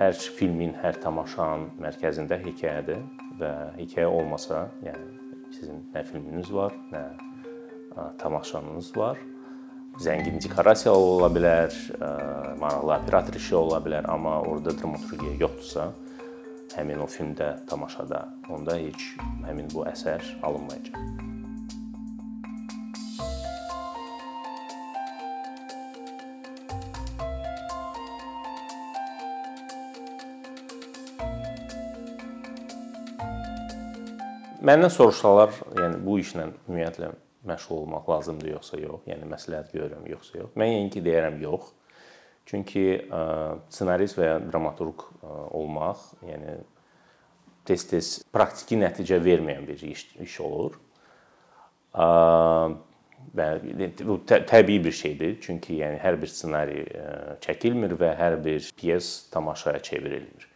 hər filmin, hər tamaşanın mərkəzində hekayədir və hekayə olmasa, yəni sizin nə filminiz var, nə tamaşanız var. Zəngin dekorasiya ola bilər, maraqlı operator işi ola bilər, amma orada dramaturgiya yoxdursa, həmin o filmdə, tamaşada, onda heç həmin bu əsər alınmayacaq. Məndən soruşsalar, yəni bu işlə ümumiyyətlə məşğul olmaq lazımdır yoxsa yox, yəni məsləhət görürəm yoxsa yox. Mən yəqin ki, deyərəm yox. Çünki ssenarist və ya dramaturq olmaq, yəni tez-tez praktiki nəticə verməyən bir iş, iş olur. Və bu təbii bir şeydir. Çünki yəni hər bir ssenari çəkilmir və hər bir pyes tamaşaya çevrilmir.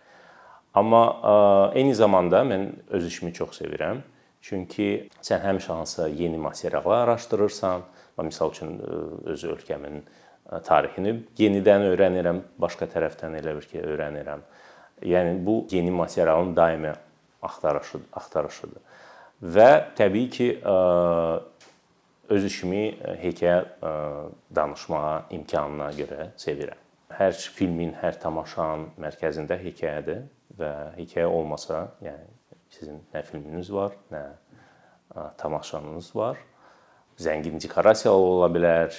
Amma eyni zamanda mən öz işimi çox sevirəm. Çünki sən həmişə hansısa yeni materiallar araşdırırsan. Məsəl üçün öz ölkəmin tarixini yenidən öyrənirəm, başqa tərəfdən elə bir ki, öyrənirəm. Yəni bu yeni materialın daimi axtarışıdır, axtarışıdır. Və təbii ki, öz işimi hekayə danışmağa imkanına görə sevirəm. Hər filmin, hər tamaşanın mərkəzində hekayədir və hekayə olmasa, yəni sizin nə filminiz var, nə tamaşanız var. Zəngin dekorasiya ola bilər,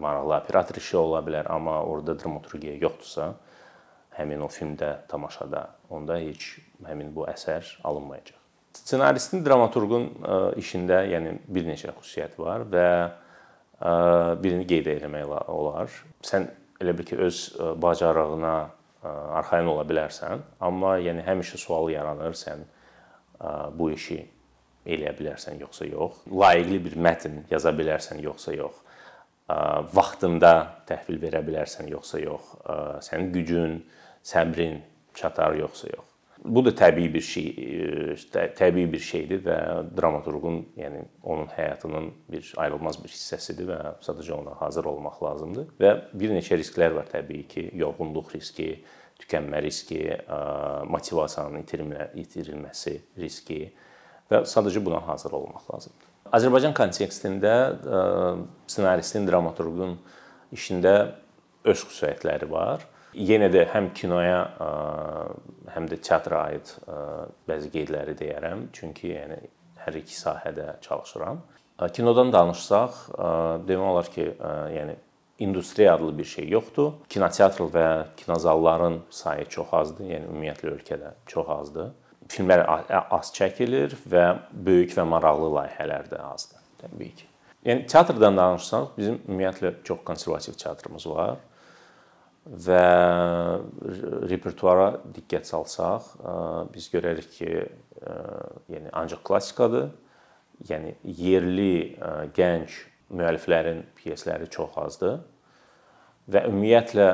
maraqlı operator işi ola bilər, amma orada dramaturgiya yoxdursa, həmin o filmdə, tamaşada, onda heç həmin bu əsər alınmayacaq. Ssenaristin, dramaturqun işində yəni bir neçə xüsusiyyət var və birini qeyd etmək olar. Sən elə bil ki, öz bacarığına arxayın ola bilərsən, amma yəni həmişə sual yaranır, sən bu işi eləyə bilərsən yoxsa yox. Layiqli bir mətn yaza bilərsən yoxsa yox. Vaxtında təhvil verə bilərsən yoxsa yox. Sənin gücün, səbrin çatar yoxsa yox. Bu da təbii bir şey, təbii bir şeydir və dramaturqun, yəni onun həyatının bir ayrılmaz bir hissəsidir və sadəcə ona hazır olmaq lazımdır. Və bir neçə risklər var təbii ki, yorğunluq riski, tükənmə riski, motivasiyanın itirilməsi riski və sadəcə buna hazır olmaq lazımdır. Azərbaycan kontekstində ssenaristin, dramaturqun işində öz xüsusiyyətləri var. Yenə də həm kinoya, həm də teatra aid bəzi qeydləri deyərəm, çünki yəni hər iki sahədə çalışıram. Kinodan danışsaq, demək olar ki, yəni industriya adlı bir şey yoxdur. Kinoteatr və kinozalların sayı çox azdır, yəni ümumiyyətlə ölkədə çox azdır. Filmlər az çəkilir və böyük və maraqlı layihələr də azdır, təbii ki. Yəni teatrdan danışsaq, bizim ümumiyyətlə çox konservativ teatrımız var və repertuara diqqət salsaq, biz görərik ki, yəni ancaq klassikadır. Yəni yerli gənc müəlliflərin pyesləri çox azdır və ümumiyyətlə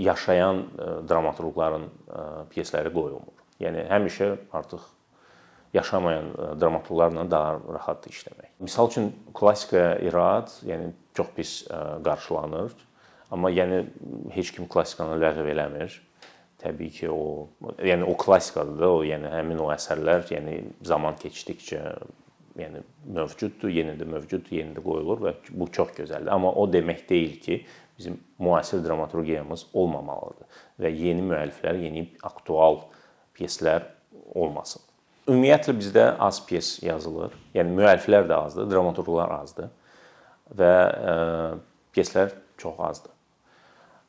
yaşayan dramaturqların pyesləri qoyulmur. Yəni həmişə artıq yaşamayan dramaturqlarla daha rahatdır işləmək. Məsəl üçün klassikaya irad, yəni çox pis qarşılanır. Amma yəni heç kim klassikanı ləğv eləmir. Təbii ki, o yəni o klassikadır da, o yəni həmin o əsərlər, yəni zaman keçdikcə yəni mövcuddur, yenə də mövcuddur, yenə də qoyulur və bu çox gözəldir. Amma o demək deyil ki, bizim müasir dramaturgiyamız olmamalıdır və yeni müəlliflər, yeni aktual pyeslər olmasın. Ümumiyyətlə bizdə az pyes yazılır. Yəni müəlliflər də azdır, dramaturqlar azdır və e, pyeslər çox azdır.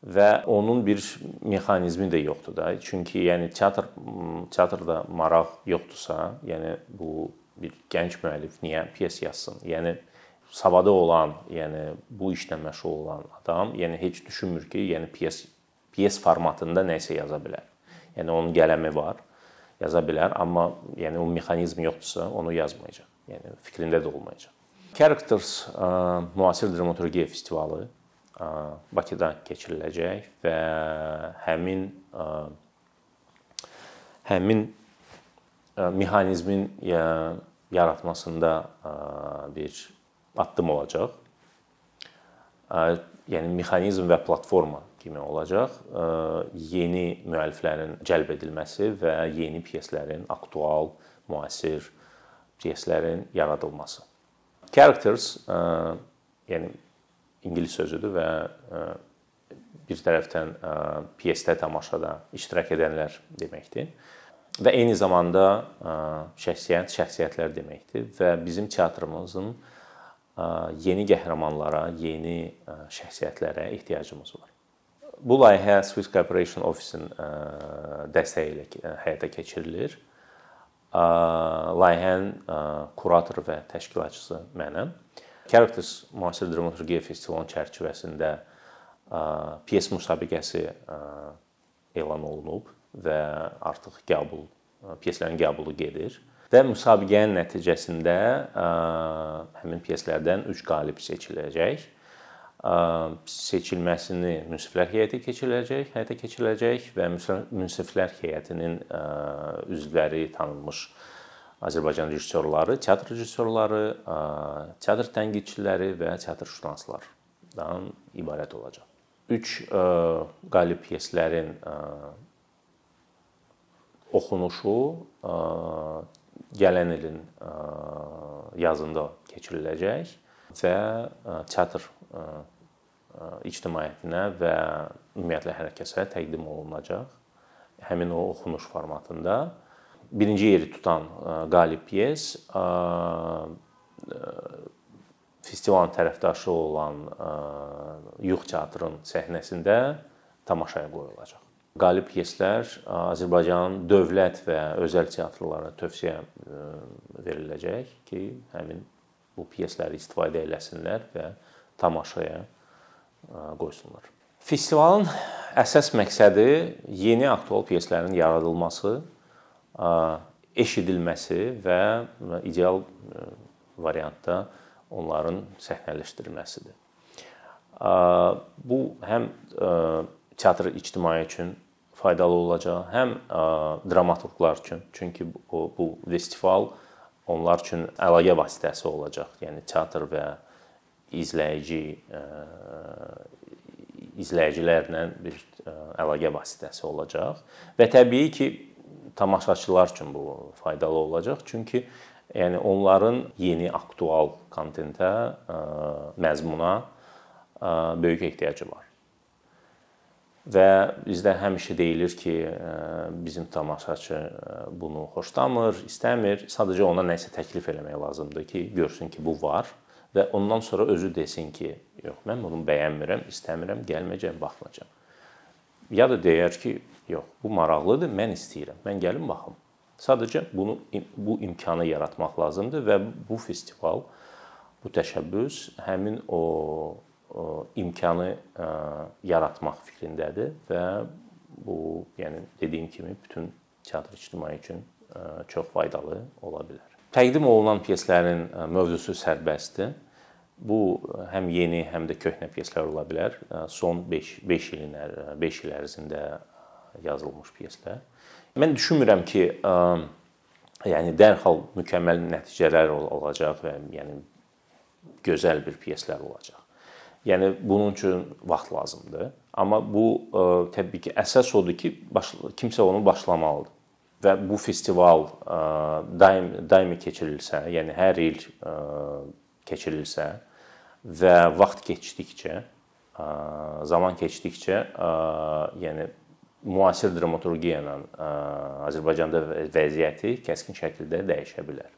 Və onun bir mexanizmi də yoxdur da. Çünki yəni teatr teatrda maraq yoxdursa, yəni bu bir gənc müəllif niyə pyes yazsın? Yəni savadı olan, yəni bu işlə məşğul olan adam, yəni heç düşünmür ki, yəni pyes pyes formatında nə isə yaza bilər. Yəni onun qələmi var, yaza bilər, amma yəni o mexanizm yoxdursa, onu yazmayacaq. Yəni fikrində də olmayacaq. Characters ə, müasir dramaturgiya festivalı Bakıda keçiriləcək və həmin həmin mexanizmin yaratmasında bir addım olacaq. Yəni mexanizm və platforma kimi olacaq. Yeni müəlliflərin cəlb edilməsi və yeni pyeslərin, aktual, müasir pyeslərin yaradılması. Characters, yəni ingilis sözüdür və bir tərəfdən pyesdə tamaşada iştirak edənlər deməkdir. Və eyni zamanda şəxsiyyət, şəxsiyyətlər deməkdir və bizim teatrımızın yeni qəhrəmanlara, yeni şəxsiyyətlərə ehtiyacımız var. Bu layihə Swiss Corporation Office-in dəstəyi ilə həyata keçirilir. Layihənin kuratoru və təşkilatçısı mənəm. Characters müasir dramaturgiya festivalının çərçivəsində pyes müsabiqəsi elan olunub və artıq qəbul pyeslərin qəbulu gedir və müsabiqənin nəticəsində həmin pyeslərdən 3 qalib seçiləcək. Seçilməsini münsiflər heyəti keçiriləcək, həyata keçiriləcək və münsiflər heyətinin üzvləri tanınmış Azərbaycan rejissorları, teatr rejissorları, teatr tənqidçiləri və teatr şünanslardan ibarət olacaq. 3 qalib pyeslərin oxunuşu gələn ilin yazında keçiriləcək və teatr ictimaiyyətinə və ümumiyyətlə hər kəsə təqdim olunacaq. Həmin o oxunuş formatında birinci yeri tutan qalib pyes festivalın tərəfdaşı olan Yux teatrın səhnəsində tamaşaya qoyulacaq. Qalib pyeslər Azərbaycanın dövlət və özəl teatrlarına tövsiyə veriləcək ki, həmin bu pyesləri istifadə eləsinlər və tamaşaya qoysunlar. Festivalın əsas məqsədi yeni aktual pyeslərin yaradılması, eşidilməsi və ideal variantda onların səhnələşdirilməsidir. Bu həm teatr ictimai üçün faydalı olacaq, həm dramaturqlar üçün, çünki bu, bu festival onlar üçün əlaqə vasitəsi olacaq. Yəni teatr və izləyici izləyicilərlə bir əlaqə vasitəsi olacaq və təbii ki, tamaşaçılar üçün bu faydalı olacaq. Çünki yəni onların yeni aktual kontentə, məzmuna böyük ehtiyacı var. Və bizdə həmişə deyilir ki, bizim tamaşaçı bunu xoşlamır, istəmir. Sadəcə ona nəsə təklif eləmək lazımdır ki, görsün ki, bu var və ondan sonra özü desin ki, yox, mən bunu bəyənmirəm, istəmirəm, gəlməyəcəm, baxmayacağam. Ya da deyər ki, yox, bu maraqlıdır, mən istəyirəm. Mən gəlim baxım. Sadəcə bunu bu imkanı yaratmaq lazımdır və bu festival, bu təşəbbüs həmin o imkanı yaratmaq fikrindədir və bu, yəni dediyim kimi bütün teatr ictimai üçün çox faydalı ola bilər. Təqdim olunan pyeslərin mövzusu sərbəstdir. Bu həm yeni, həm də köhnə pyeslər ola bilər. Son 5 5 ilin 5 il ərzində yazılmış pyeslər. Mən düşünmürəm ki, yəni dərhal mükəmməl nəticələr olacaq və yəni gözəl bir pyeslər olacaq. Yəni bunun üçün vaxt lazımdır. Amma bu ə, təbii ki, əsas odur ki, baş, kimsə onu başlamalıdır. Və bu festival ə, daim daimi keçirilsə, yəni hər il ə, keçirilsə və vaxt keçdikcə, ə, zaman keçdikcə, ə, yəni müasir dramaturgiya ilə Azərbaycanda vəziyyəti kəskin şəkildə dəyişə bilər.